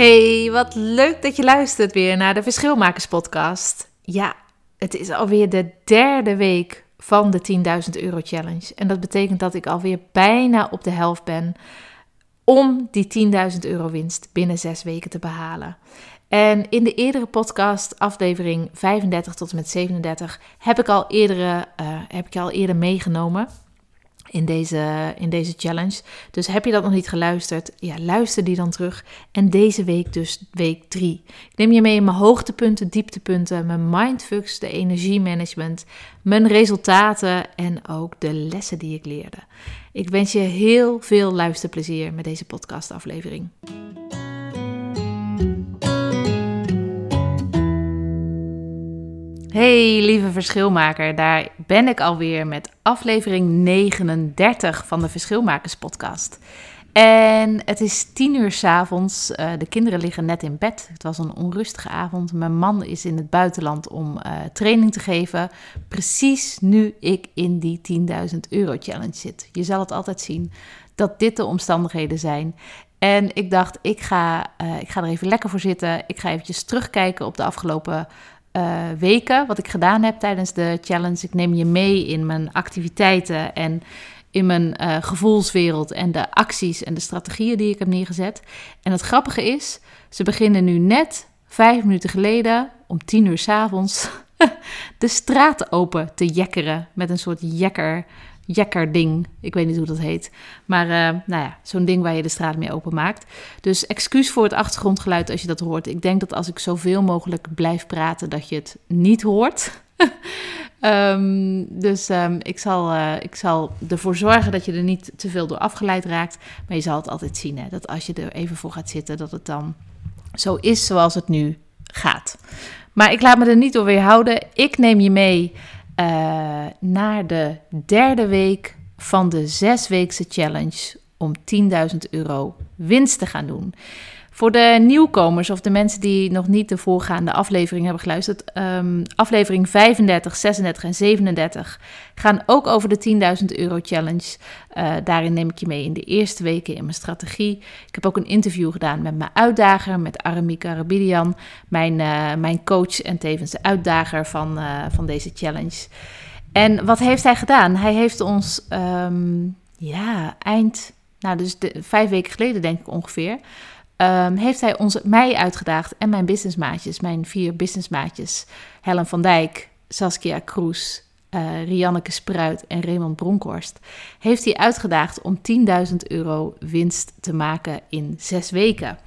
Hey, wat leuk dat je luistert weer naar de Verschilmakers podcast. Ja, het is alweer de derde week van de 10.000 euro challenge. En dat betekent dat ik alweer bijna op de helft ben om die 10.000 euro winst binnen zes weken te behalen. En in de eerdere podcast, aflevering 35 tot en met 37, heb ik al, eerdere, uh, heb ik al eerder meegenomen in deze, in deze challenge. Dus heb je dat nog niet geluisterd? Ja, luister die dan terug. En deze week dus week 3. Ik neem je mee in mijn hoogtepunten, dieptepunten, mijn mindfucks, de energiemanagement, mijn resultaten en ook de lessen die ik leerde. Ik wens je heel veel luisterplezier met deze podcastaflevering. Hey lieve verschilmaker, daar ben ik alweer met aflevering 39 van de Verschilmakers podcast. En het is tien uur s'avonds, uh, de kinderen liggen net in bed. Het was een onrustige avond. Mijn man is in het buitenland om uh, training te geven. Precies nu ik in die 10.000 euro challenge zit. Je zal het altijd zien dat dit de omstandigheden zijn. En ik dacht, ik ga, uh, ik ga er even lekker voor zitten. Ik ga eventjes terugkijken op de afgelopen uh, weken, wat ik gedaan heb tijdens de challenge. Ik neem je mee in mijn activiteiten en in mijn uh, gevoelswereld en de acties en de strategieën die ik heb neergezet. En het grappige is, ze beginnen nu net vijf minuten geleden om tien uur s avonds de straten open te jekkeren met een soort jekker jekker-ding. Ik weet niet hoe dat heet. Maar uh, nou ja, zo'n ding waar je de straat mee openmaakt. Dus excuus voor het achtergrondgeluid als je dat hoort. Ik denk dat als ik zoveel mogelijk blijf praten, dat je het niet hoort. um, dus um, ik, zal, uh, ik zal ervoor zorgen dat je er niet te veel door afgeleid raakt. Maar je zal het altijd zien, hè, dat als je er even voor gaat zitten, dat het dan zo is zoals het nu gaat. Maar ik laat me er niet door weerhouden. Ik neem je mee uh, naar de derde week van de zesweekse challenge om 10.000 euro winst te gaan doen. Voor de nieuwkomers of de mensen die nog niet de voorgaande aflevering hebben geluisterd, um, aflevering 35, 36 en 37 gaan ook over de 10.000 euro challenge. Uh, daarin neem ik je mee in de eerste weken in mijn strategie. Ik heb ook een interview gedaan met mijn uitdager, met Aramika Karabidian, mijn, uh, mijn coach en tevens de uitdager van, uh, van deze challenge. En wat heeft hij gedaan? Hij heeft ons, um, ja, eind, nou dus vijf weken geleden denk ik ongeveer, um, heeft hij ons, mij uitgedaagd en mijn businessmaatjes, mijn vier businessmaatjes, Helen van Dijk, Saskia Kroes, uh, Rianneke Spruit en Raymond Bronkhorst, heeft hij uitgedaagd om 10.000 euro winst te maken in zes weken.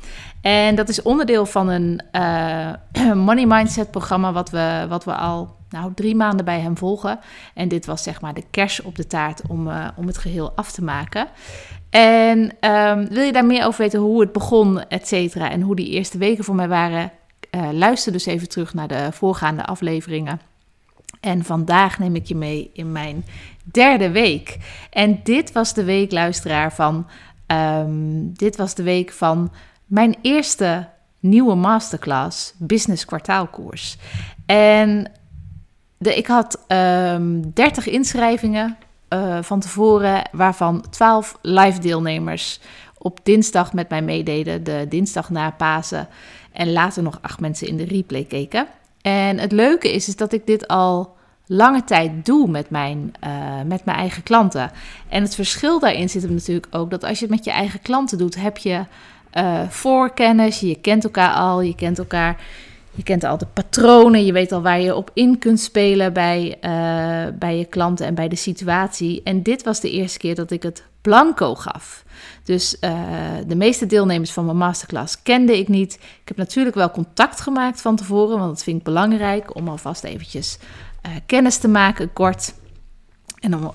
En dat is onderdeel van een uh, money mindset programma wat we, wat we al nou, drie maanden bij hem volgen. En dit was zeg maar de kers op de taart om, uh, om het geheel af te maken. En um, wil je daar meer over weten hoe het begon, et cetera, en hoe die eerste weken voor mij waren? Uh, luister dus even terug naar de voorgaande afleveringen. En vandaag neem ik je mee in mijn derde week. En dit was de week, luisteraar, van. Um, dit was de week van mijn eerste nieuwe masterclass, Business Kwartaalkoers. En de, ik had um, ehm, 30 inschrijvingen uh, van tevoren, waarvan 12 live deelnemers op dinsdag met mij meededen, de dinsdag na Pasen. En later nog acht mensen in de replay keken. En het leuke is, is dat ik dit al lange tijd doe met mijn, uh, met mijn eigen klanten. En het verschil daarin zit hem natuurlijk ook dat als je het met je eigen klanten doet, heb je uh, voorkennis, je kent elkaar al, je kent elkaar je kent al de patronen, je weet al waar je op in kunt spelen bij, uh, bij je klanten en bij de situatie. En dit was de eerste keer dat ik het blanco gaf. Dus uh, de meeste deelnemers van mijn masterclass kende ik niet. Ik heb natuurlijk wel contact gemaakt van tevoren, want dat vind ik belangrijk om alvast eventjes uh, kennis te maken, kort. En om,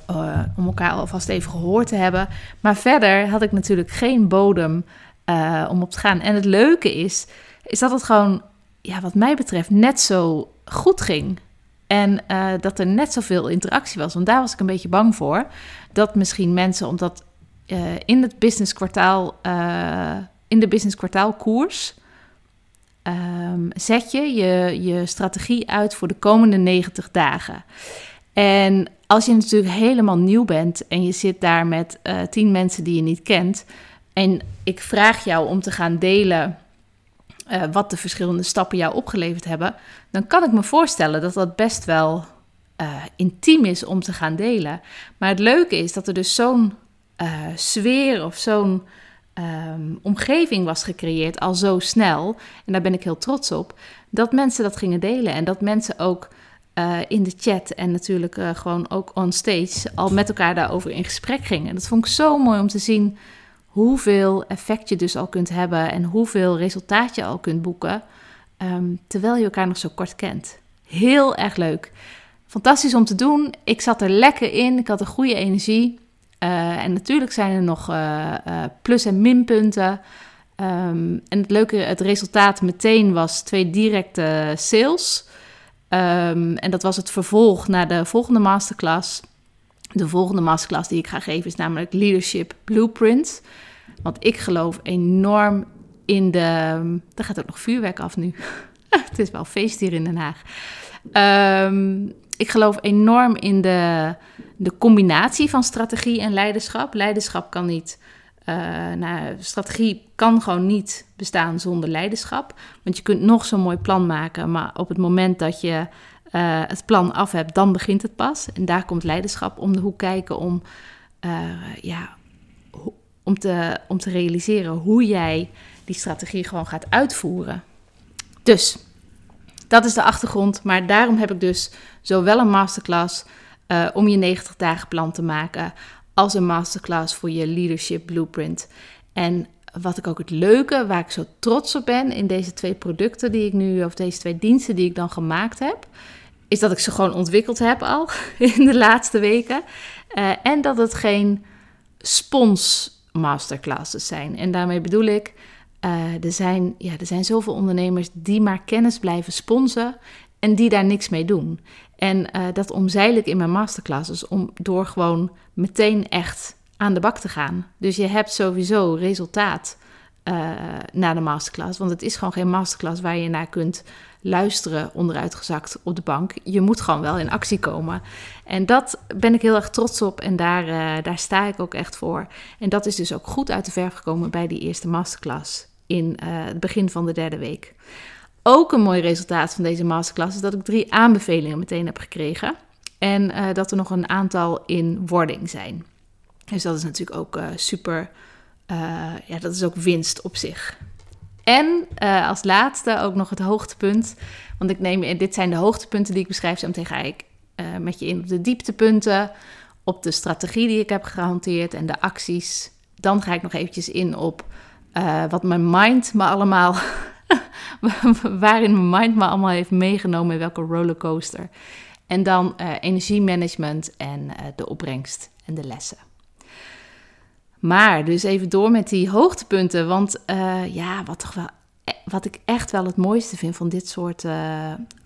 om elkaar alvast even gehoord te hebben. Maar verder had ik natuurlijk geen bodem om op te gaan. En het leuke is, is dat het gewoon, ja, wat mij betreft, net zo goed ging. En dat er net zoveel interactie was. Want daar was ik een beetje bang voor. Dat misschien mensen, omdat in het business kwartaal in de business kwartaal koers um, zet je, je je strategie uit voor de komende 90 dagen. En als je natuurlijk helemaal nieuw bent en je zit daar met tien mensen die je niet kent, en ik vraag jou om te gaan delen uh, wat de verschillende stappen jou opgeleverd hebben, dan kan ik me voorstellen dat dat best wel uh, intiem is om te gaan delen. Maar het leuke is dat er dus zo'n sfeer of zo'n Ehm, omgeving was gecreëerd al zo snel, en daar ben ik heel trots op, dat mensen dat gingen delen en dat mensen ook in de chat en natuurlijk gewoon ook on stage al met elkaar daarover in gesprek gingen. Dat vond ik zo mooi om te zien hoeveel effect je dus al kunt hebben en hoeveel resultaat je al kunt boeken, um, terwijl je elkaar nog zo kort kent. Heel erg leuk. Fantastisch om te doen. Ik zat er lekker in. Ik had een goede energie. Uh, en natuurlijk zijn er nog uh, uh, plus- en minpunten. Um, en het leuke, het resultaat meteen was twee directe sales. Um, en dat was het vervolg naar de volgende masterclass. De volgende masterclass die ik ga geven is namelijk Leadership Blueprint. Want ik geloof enorm in de. Er gaat ook nog vuurwerk af nu. het is wel feest hier in Den Haag. Um, ik geloof enorm in de de combinatie van strategie en leiderschap. Leiderschap kan niet. Uh, nou, strategie kan gewoon niet bestaan zonder leiderschap. Want je kunt nog zo'n mooi plan maken, maar op het moment dat je uh, het plan af hebt, dan begint het pas. En daar komt leiderschap om de hoek kijken om, uh, ja, om, te, om te realiseren hoe jij die strategie gewoon gaat uitvoeren. Dus dat is de achtergrond. Maar daarom heb ik dus zowel een masterclass uh, om je 90 dagen plan te maken als een masterclass voor je leadership blueprint. En wat ik ook het leuke, waar ik zo trots op ben in deze twee producten die ik nu, of deze twee diensten die ik dan gemaakt heb, is dat ik ze gewoon ontwikkeld heb al in de laatste weken. Uh, en dat het geen spons masterclasses zijn. En daarmee bedoel ik, uh, er, zijn, ja, er zijn zoveel ondernemers die maar kennis blijven sponsen en die daar niks mee doen. En uh, dat omzeil ik in mijn masterclasses om door gewoon meteen echt aan de bak te gaan. Dus je hebt sowieso resultaat uh, na de masterclass. Want het is gewoon geen masterclass waar je naar kunt luisteren onderuitgezakt op de bank. Je moet gewoon wel in actie komen. En dat ben ik heel erg trots op en daar, uh, daar sta ik ook echt voor. En dat is dus ook goed uit de verf gekomen bij die eerste masterclass in het begin van de derde week. Ook een mooi resultaat van deze masterclass is dat ik drie aanbevelingen meteen heb gekregen. En dat er nog een aantal in wording zijn. Dus dat is natuurlijk ook super. Uh, ja, dat is ook winst op zich. En als laatste ook nog het hoogtepunt. Want ik neem, dit zijn de hoogtepunten die ik beschrijf. Zo ga ik met je in op de dieptepunten. Op de strategie die ik heb gehanteerd en de acties. Dan ga ik nog eventjes in op wat mijn mind me allemaal waarin mijn mind me allemaal heeft meegenomen in welke rollercoaster. En dan energiemanagement en de opbrengst en de lessen. Maar dus even door met die hoogtepunten. Want uh, ja, wat, toch wel, wat ik echt wel het mooiste vind van dit soort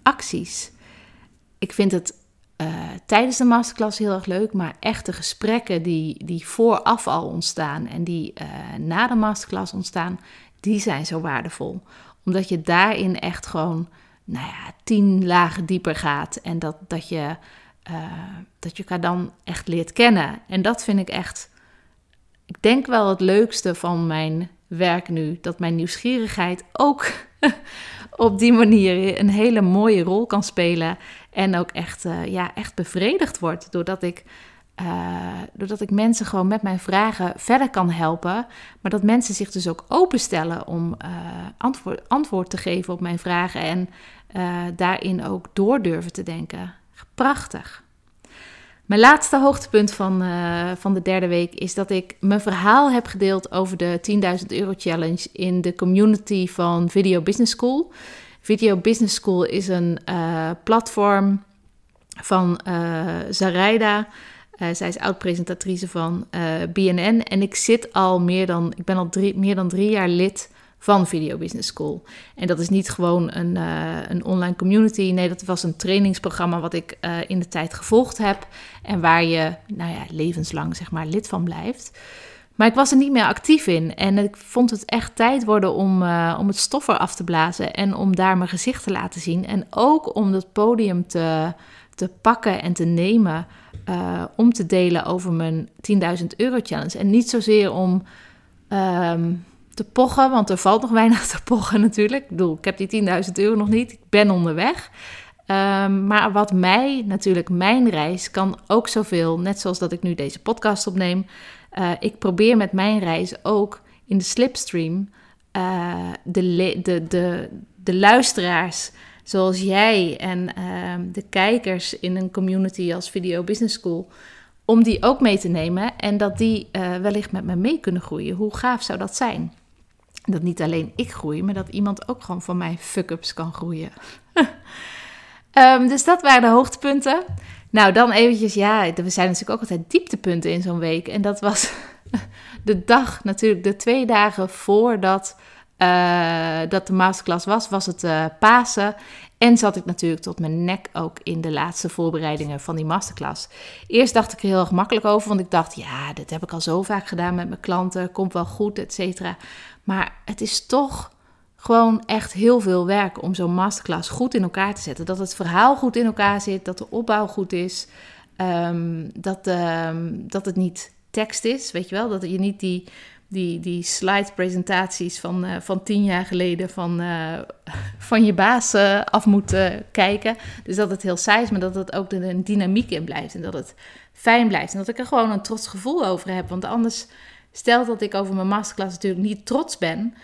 acties. Ik vind het tijdens de masterclass heel erg leuk, maar echt de gesprekken die, die vooraf al ontstaan en die na de masterclass ontstaan, die zijn zo waardevol omdat je daarin echt gewoon, nou ja, tien lagen dieper gaat. En dat, dat, je, dat je elkaar dan echt leert kennen. En dat vind ik echt, denk wel het leukste van mijn werk nu. Dat mijn nieuwsgierigheid ook op die manier een hele mooie rol kan spelen. En ook echt, uh, ja, echt bevredigd wordt. Doordat ik uh, doordat ik mensen gewoon met mijn vragen verder kan helpen. Maar dat mensen zich dus ook openstellen om uh, antwoord, antwoord te geven op mijn vragen. En daarin ook door durven te denken. Prachtig. Mijn laatste hoogtepunt van, van de derde week is dat ik mijn verhaal heb gedeeld over de 10.000 euro challenge in de community van Video Business School. Video Business School is een platform van Zaraida. zij is oud-presentatrice van BNN. En ik zit al meer dan, ik ben al drie, meer dan drie jaar lid van Video Business School. En dat is niet gewoon een, een online community. Nee, dat was een trainingsprogramma wat ik in de tijd gevolgd heb. En waar je, nou ja, levenslang zeg maar lid van blijft. Maar ik was er niet meer actief in. En ik vond het echt tijd worden om, uh, om het stof eraf te blazen. En om daar mijn gezicht te laten zien. En ook om dat podium te, te pakken en te nemen. Om te delen over mijn 10.000 euro challenge. En niet zozeer om um, te pochen, want er valt nog weinig te pochen natuurlijk. Ik bedoel, ik heb die 10.000 euro nog niet. Ik ben onderweg. Um, maar wat mij natuurlijk, mijn reis kan ook zoveel, net zoals dat ik nu deze podcast opneem. Uh, ik probeer met mijn reis ook in de slipstream uh, de, de, de, de luisteraars zoals jij en uh, de kijkers in een community als Video Business School, om die ook mee te nemen en dat die uh, wellicht met me mee kunnen groeien. Hoe gaaf zou dat zijn? Dat niet alleen ik groei, maar dat iemand ook gewoon van mij fuck-ups kan groeien. um, dus dat waren de hoogtepunten. Nou, dan eventjes, ja, er zijn natuurlijk ook altijd dieptepunten in zo'n week. En dat was de dag, natuurlijk, de twee dagen voordat uh, dat de masterclass was, was het uh, Pasen. En zat ik natuurlijk tot mijn nek ook in de laatste voorbereidingen van die masterclass. Eerst dacht ik er heel erg makkelijk over, want ik dacht, ja, dit heb ik al zo vaak gedaan met mijn klanten, komt wel goed, et cetera. Maar het is toch gewoon echt heel veel werk om zo'n masterclass goed in elkaar te zetten. Dat het verhaal goed in elkaar zit, dat de opbouw goed is, um, dat, um, dat het niet tekst is, weet je wel, dat je niet die, die, die slide-presentaties van, uh, van tien jaar geleden van, uh, van je baas uh, af moet kijken. Dus dat het heel saai is, maar dat het ook een dynamiek in blijft en dat het fijn blijft. En dat ik er gewoon een trots gevoel over heb, want anders, stel dat ik over mijn masterclass natuurlijk niet trots ben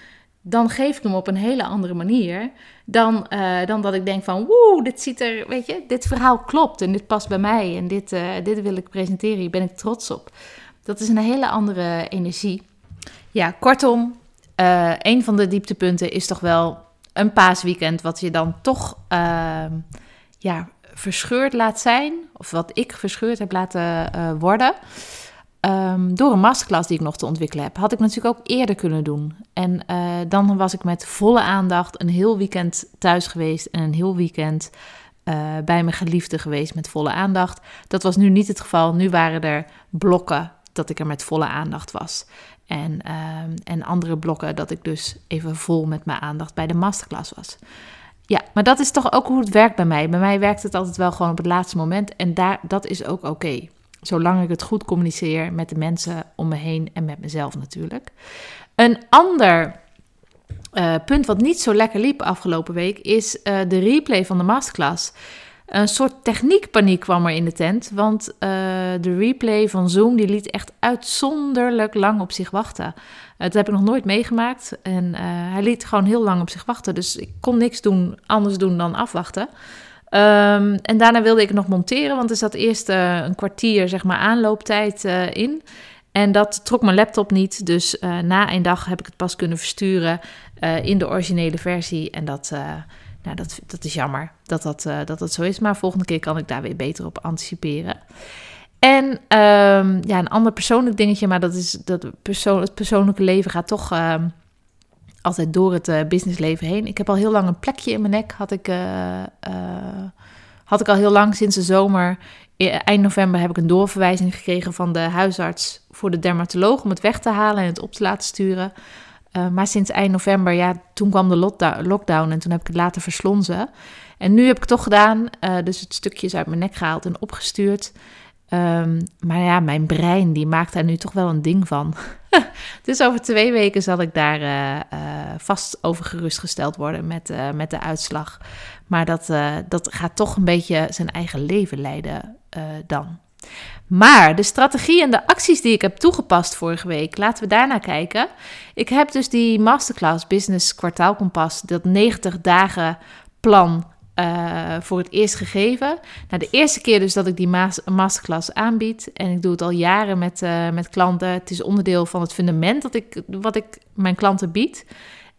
dan geef ik hem op een hele andere manier dan, uh, dan dat ik denk van, woe, dit ziet er, weet je, dit verhaal klopt en dit past bij mij en dit, uh, dit wil ik presenteren, hier ben ik trots op. Dat is een hele andere energie. Ja, kortom, uh, een van de dieptepunten is toch wel een paasweekend wat je dan toch ehm, ja, verscheurd laat zijn, of wat ik verscheurd heb laten worden. Um, door een masterclass die ik nog te ontwikkelen heb. Had ik natuurlijk ook eerder kunnen doen. En uh, dan was ik met volle aandacht een heel weekend thuis geweest en een heel weekend uh, bij mijn geliefde geweest met volle aandacht. Dat was nu niet het geval. Nu waren er blokken dat ik er met volle aandacht was. En, uh, en andere blokken dat ik dus even vol met mijn aandacht bij de masterclass was. Ja, maar dat is toch ook hoe het werkt bij mij. Bij mij werkt het altijd wel gewoon op het laatste moment. En daar, dat is ook oké. Zolang ik het goed communiceer met de mensen om me heen en met mezelf natuurlijk. Een ander uh, punt wat niet zo lekker liep afgelopen week is uh, de replay van de masterclass. Een soort techniekpaniek kwam er in de tent, want uh, de replay van Zoom die liet echt uitzonderlijk lang op zich wachten. dat heb ik nog nooit meegemaakt en hij liet gewoon heel lang op zich wachten. Dus ik kon niks doen, anders doen dan afwachten. Um, en daarna wilde ik nog monteren, want er zat eerst uh, een kwartier zeg maar, aanlooptijd uh, in. En dat trok mijn laptop niet. Dus uh, na een dag heb ik het pas kunnen versturen in de originele versie. En dat, nou, dat, dat is jammer dat dat, dat zo is. Maar volgende keer kan ik daar weer beter op anticiperen. En um, ja, een ander persoonlijk dingetje, maar dat is dat persoon, het persoonlijke leven gaat toch ehm, altijd door het uh, businessleven heen. Ik heb al heel lang een plekje in mijn nek. Had ik, uh, uh, had ik al heel lang sinds de zomer. Eind november heb ik een doorverwijzing gekregen van de huisarts voor de dermatoloog om het weg te halen en het op te laten sturen. maar sinds eind november, ja, toen kwam de lockdown en toen heb ik het laten verslonzen. En nu heb ik het toch gedaan. dus het stukje is uit mijn nek gehaald en opgestuurd. Um, maar ja, mijn brein die maakt daar nu toch wel een ding van. dus over twee weken zal ik daar uh, uh, vast over gerustgesteld worden met, uh, met de uitslag. Maar dat, dat gaat toch een beetje zijn eigen leven leiden dan. Maar de strategie en de acties die ik heb toegepast vorige week, laten we daarna kijken. Ik heb dus die masterclass Business Kwartaalkompas, dat 90 dagen plan uh, voor het eerst gegeven. Nou, de eerste keer dus dat ik die masterclass aanbied. En ik doe het al jaren met, uh, met klanten. Het is onderdeel van het fundament dat ik, wat ik mijn klanten bied.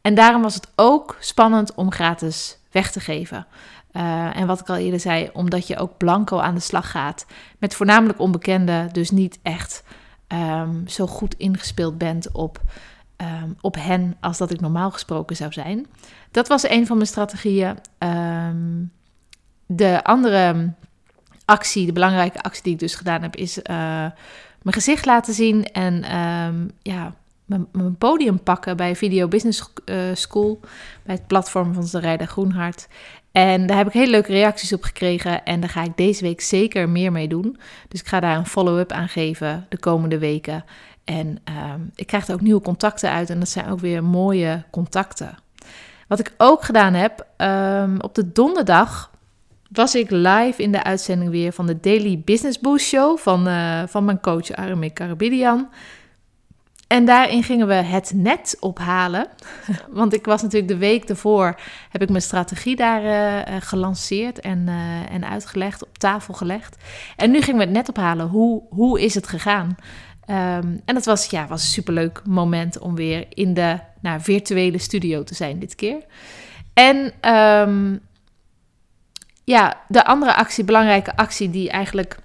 En daarom was het ook spannend om gratis weg te geven. Eh, en wat ik al eerder zei, omdat je ook blanco aan de slag gaat met voornamelijk onbekenden, dus niet echt ehm, zo goed ingespeeld bent op, um, op hen als dat ik normaal gesproken zou zijn. Dat was een van mijn strategieën. Ehm, de andere actie, de belangrijke actie die ik dus gedaan heb, is uh, mijn gezicht laten zien en ja, mijn, podium pakken bij Video Business eh, School, bij het platform van de Rijder Groenhart. En daar heb ik hele leuke reacties op gekregen en daar ga ik deze week zeker meer mee doen. Dus ik ga daar een follow-up aan geven de komende weken. En ehm, ik krijg er ook nieuwe contacten uit en dat zijn ook weer mooie contacten. Wat ik ook gedaan heb, um, op de donderdag was ik live in de uitzending weer van de Daily Business Boost Show van, uh, van mijn coach Aramik Karabidian. En daarin gingen we het net ophalen. Want ik was natuurlijk de week ervoor, heb ik mijn strategie daar uh, gelanceerd en, en uitgelegd, op tafel gelegd. En nu gingen we het net ophalen. Hoe, hoe is het gegaan? Um, en dat was, ja, was een superleuk moment om weer in de nou, virtuele studio te zijn dit keer. En um, ja, de andere actie, belangrijke actie die eigenlijk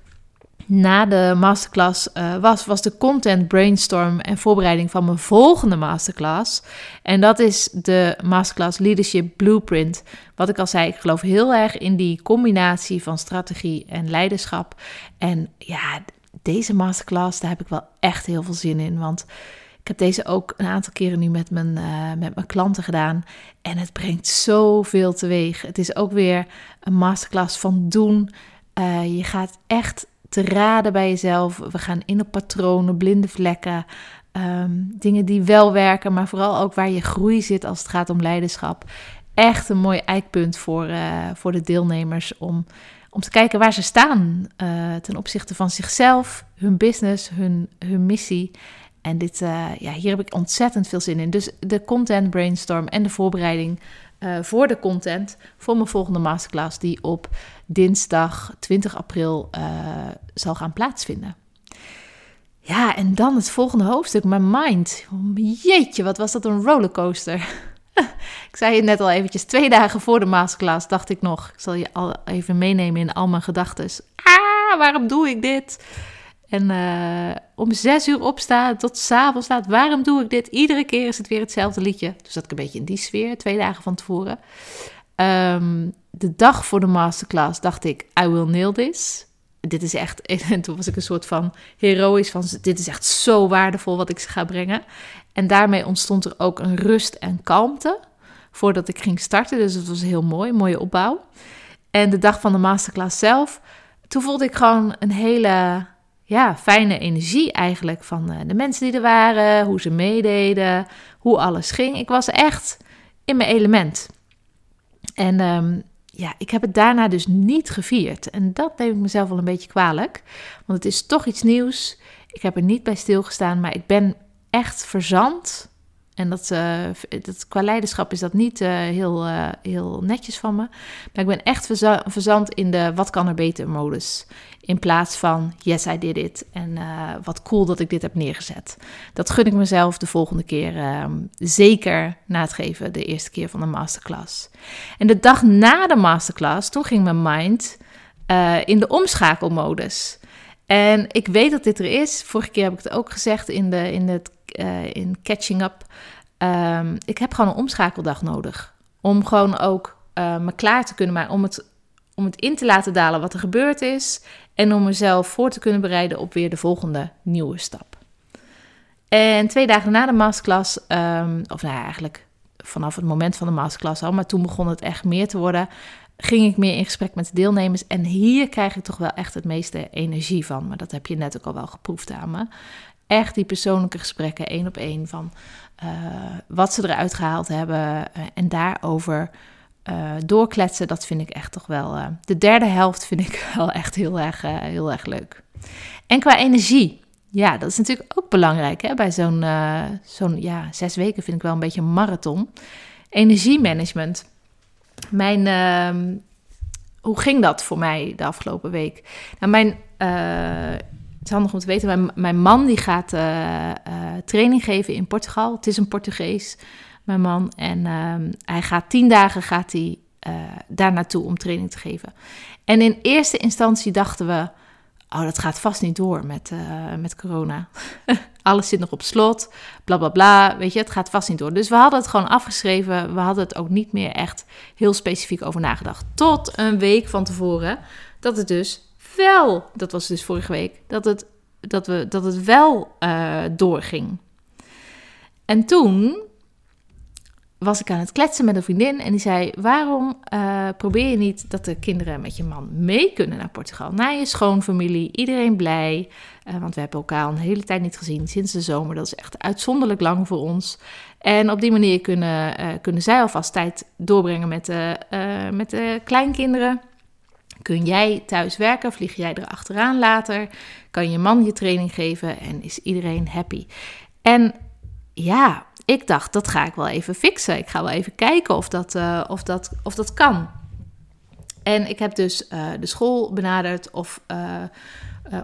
na de masterclass uh, was, was de content brainstorm en voorbereiding van mijn volgende masterclass. En dat is de masterclass Leadership Blueprint. Wat ik al zei, ik geloof heel erg in die combinatie van strategie en leiderschap. En ja, deze masterclass, daar heb ik wel echt heel veel zin in. Want ik heb deze ook een aantal keren nu met mijn, uh, met mijn klanten gedaan. En het brengt zoveel teweeg. Het is ook weer een masterclass van doen. Uh, je gaat echt te raden bij jezelf. We gaan in op patronen, blinde vlekken, ehm, dingen die wel werken, maar vooral ook waar je groei zit als het gaat om leiderschap. Echt een mooi eikpunt voor, uh, voor de deelnemers om, om te kijken waar ze staan uh, ten opzichte van zichzelf, hun business, hun, hun missie. En dit, uh, ja, hier heb ik ontzettend veel zin in. Dus de content brainstorm en de voorbereiding uh, voor de content voor mijn volgende masterclass, die op dinsdag 20 april zal gaan plaatsvinden. Ja, en dan het volgende hoofdstuk, mijn mind. Jeetje, wat was dat een rollercoaster. ik zei het net al eventjes, twee dagen voor de masterclass dacht ik nog, ik zal je al even meenemen in al mijn gedachten. Ah, waarom doe ik dit? En uh, om zes uur opstaan tot s'avonds laat. Waarom doe ik dit? Iedere keer is het weer hetzelfde liedje. Dus dat ik een beetje in die sfeer, twee dagen van tevoren. Um, de dag voor de masterclass dacht ik, I will nail this. Dit is echt, en toen was ik een soort van heroïs van, dit is echt zo waardevol wat ik ze ga brengen. En daarmee ontstond er ook een rust en kalmte voordat ik ging starten. Dus het was heel mooi, mooie opbouw. En de dag van de masterclass zelf, toen voelde ik gewoon een hele ja, fijne energie eigenlijk van eh, de mensen die er waren, hoe ze meededen, hoe alles ging. Ik was echt in mijn element. En um, ja, ik heb het daarna dus niet gevierd. En dat neem ik mezelf wel een beetje kwalijk. Want het is toch iets nieuws. Ik heb er niet bij stilgestaan, maar ik ben echt verzand en dat, uh, dat, qua leiderschap is dat niet uh, heel, uh, heel netjes van me. Maar ik ben echt verzand in de wat kan er beter modus. In plaats van yes, I did it. En wat cool dat ik dit heb neergezet. Dat gun ik mezelf de volgende keer ehm, zeker na het geven, de eerste keer van de masterclass. En de dag na de masterclass, toen ging mijn mind in de omschakelmodus. En ik weet dat dit er is. Vorige keer heb ik het ook gezegd in, de, in, het, uh, in Catching Up. Um, ik heb gewoon een omschakeldag nodig. Om gewoon ook uh, me klaar te kunnen maken. Om het, om het in te laten dalen wat er gebeurd is. En om mezelf voor te kunnen bereiden op weer de volgende nieuwe stap. En twee dagen na de masterclass, um, of nou eigenlijk vanaf het moment van de masterclass al, maar toen begon het echt meer te worden ging ik meer in gesprek met de deelnemers. En hier krijg ik toch wel echt het meeste energie van. Maar dat heb je net ook al wel geproefd aan me. Echt die persoonlijke gesprekken, één op één, van uh, wat ze eruit gehaald hebben. Uh, en daarover uh, doorkletsen, dat vind ik echt toch wel... de derde helft vind ik wel echt heel erg, heel erg leuk. En qua energie, ja, dat is natuurlijk ook belangrijk. Hè? Bij zo'n zo'n ja, zes weken vind ik wel een beetje een marathon. Energiemanagement mijn, uh, hoe ging dat voor mij de afgelopen week? Nou, mijn, het is handig om te weten, mijn, mijn man die gaat uh, training geven in Portugal. Het is een Portugees, mijn man. En ehm, hij gaat tien dagen gaat hij, daar naartoe om training te geven. En in eerste instantie dachten we, oh, dat gaat vast niet door met, met corona. Alles zit nog op slot, bla bla bla. Weet je, het gaat vast niet door. Dus we hadden het gewoon afgeschreven. We hadden het ook niet meer echt heel specifiek over nagedacht. Tot een week van tevoren dat het dus wel, dat was dus vorige week, dat het, dat we, dat het wel uh, doorging. En toen was ik aan het kletsen met een vriendin en die zei: Waarom uh, probeer je niet dat de kinderen met je man mee kunnen naar Portugal? Naar je schoonfamilie, iedereen blij. Uh, want we hebben elkaar al een hele tijd niet gezien sinds de zomer. Dat is echt uitzonderlijk lang voor ons. En op die manier kunnen, kunnen zij alvast tijd doorbrengen met de, met de kleinkinderen. Kun jij thuis werken? Vlieg jij er achteraan later? Kan je man je training geven en is iedereen happy? En ja, ik dacht, dat ga ik wel even fixen. Ik ga wel even kijken of dat, uh, of dat, of dat kan. En ik heb dus uh, de school benaderd of, uh,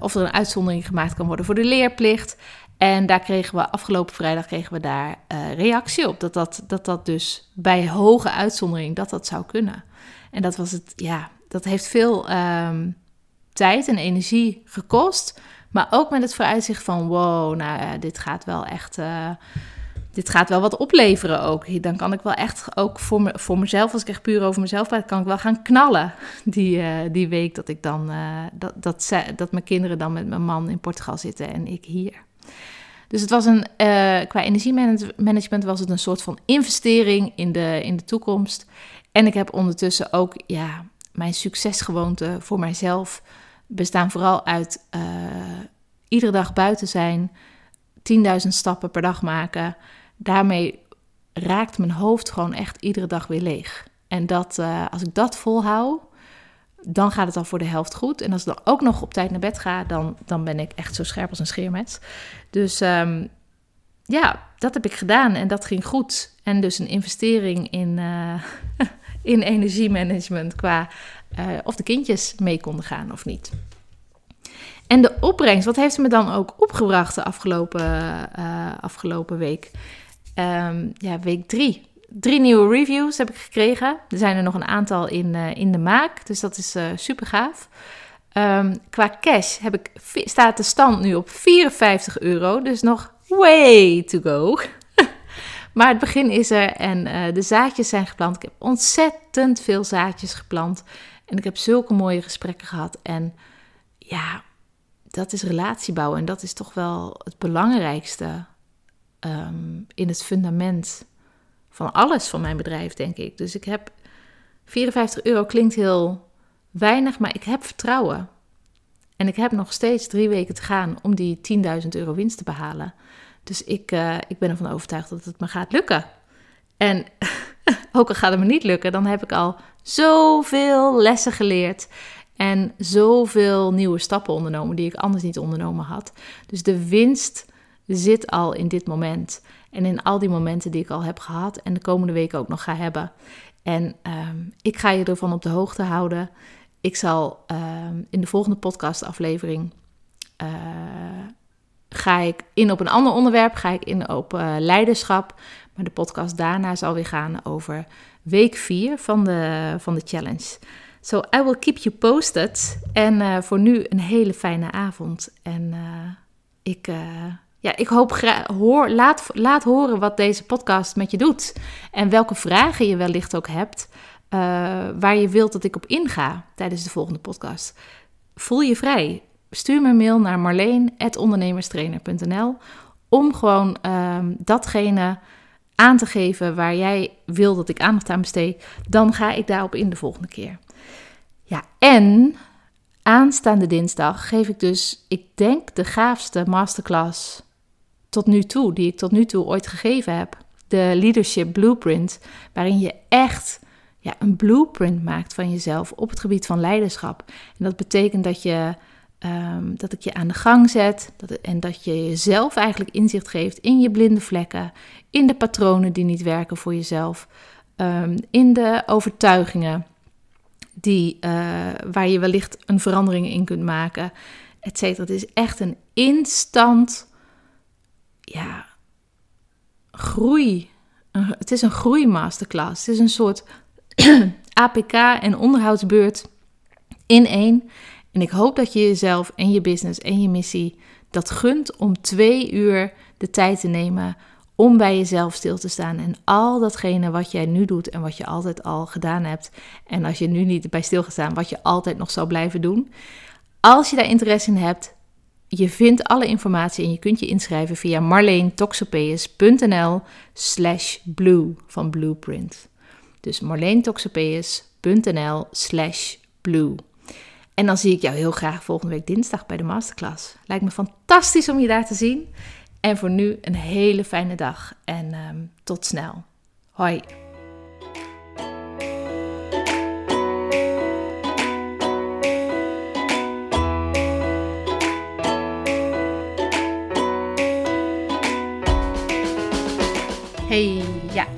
of er een uitzondering gemaakt kan worden voor de leerplicht. En daar kregen we afgelopen vrijdag kregen we daar reactie op. Dat dat, dat dat dus bij hoge uitzondering dat dat zou kunnen. En dat was het, ja, dat heeft veel um, tijd en energie gekost. Maar ook met het vooruitzicht van wow, nou dit gaat wel echt dit gaat wel wat opleveren ook. Dan kan ik wel echt ook voor, me, voor mezelf, als ik echt puur over mezelf praat, kan ik wel gaan knallen die, uh, die week dat ik dan, uh, dat, dat, dat mijn kinderen dan met mijn man in Portugal zitten en ik hier. Dus het was een, qua energiemanagement was het een soort van investering in de, in de toekomst. En ik heb ondertussen ook, ja, mijn succesgewoonten voor mijzelf bestaan vooral uit iedere dag buiten zijn, 10.000 stappen per dag maken daarmee raakt mijn hoofd gewoon echt iedere dag weer leeg. En dat, uh, als ik dat volhoud, dan gaat het al voor de helft goed. En als ik dan ook nog op tijd naar bed ga, dan, dan ben ik echt zo scherp als een scheermes. Dus um, ja, dat heb ik gedaan en dat ging goed. En dus een investering in, uh, in energiemanagement qua uh, of de kindjes mee konden gaan of niet. En de opbrengst, wat heeft ze me dan ook opgebracht de afgelopen, uh, afgelopen week? um, ja, week drie. Drie nieuwe reviews heb ik gekregen. Er zijn er nog een aantal in, in de maak, dus dat is super gaaf. Um, qua cash heb ik, staat de stand nu op 54 euro, dus nog way to go. maar het begin is er en uh, de zaadjes zijn geplant. Ik heb ontzettend veel zaadjes geplant en ik heb zulke mooie gesprekken gehad. En ja, dat is relatie bouwen en dat is toch wel het belangrijkste um, in het fundament van alles van mijn bedrijf, denk ik. Dus ik heb 54 euro klinkt heel weinig, maar ik heb vertrouwen. En ik heb nog steeds drie weken te gaan om die 10.000 euro winst te behalen. Dus ik, uh, ik ben ervan overtuigd dat het me gaat lukken. En ook al gaat het me niet lukken, dan heb ik al zoveel lessen geleerd. En zoveel nieuwe stappen ondernomen die ik anders niet ondernomen had. Dus de winst zit al in dit moment. En in al die momenten die ik al heb gehad en de komende weken ook nog ga hebben. En um, ik ga je ervan op de hoogte houden. Ik zal um, in de volgende podcastaflevering uh, ga ik in op een ander onderwerp, ga ik in op uh, leiderschap. Maar de podcast daarna zal weer gaan over week 4 van de, van de challenge. So I will keep you posted. En uh, voor nu een hele fijne avond. En ik ja, ik hoop hoor, laat, laat horen wat deze podcast met je doet. En welke vragen je wellicht ook hebt, uh, waar je wilt dat ik op inga tijdens de volgende podcast. Voel je vrij. Stuur me een mail naar marleen.ondernemerstrainer.nl om gewoon um, datgene aan te geven waar jij wil dat ik aandacht aan besteed. Dan ga ik daarop in de volgende keer. Ja, en aanstaande dinsdag geef ik dus, ik denk, de gaafste masterclass tot nu toe, die ik tot nu toe ooit gegeven heb. De Leadership Blueprint, waarin je echt ja, een blueprint maakt van jezelf op het gebied van leiderschap. En dat betekent dat, je, um, dat ik je aan de gang zet dat, en dat je jezelf eigenlijk inzicht geeft in je blinde vlekken, in de patronen die niet werken voor jezelf, um, in de overtuigingen die, uh, waar je wellicht een verandering in kunt maken, et cetera. Het is echt een instant ja, groei. Het is een groeimasterclass. Het is een soort APK en onderhoudsbeurt in één. En ik hoop dat je jezelf en je business en je missie dat gunt om twee uur de tijd te nemen om bij jezelf stil te staan en al datgene wat jij nu doet en wat je altijd al gedaan hebt. En als je nu niet bij stilgestaan, wat je altijd nog zal blijven doen. Als je daar interesse in hebt, je vindt alle informatie en je kunt je inschrijven via marleentoxopeus.nl slash blue van blueprint. Dus marleentoxopeus.nl slash blue. En dan zie ik jou heel graag volgende week dinsdag bij de masterclass. Lijkt me fantastisch om je daar te zien. En voor nu een hele fijne dag en ehm, tot snel. Hoi.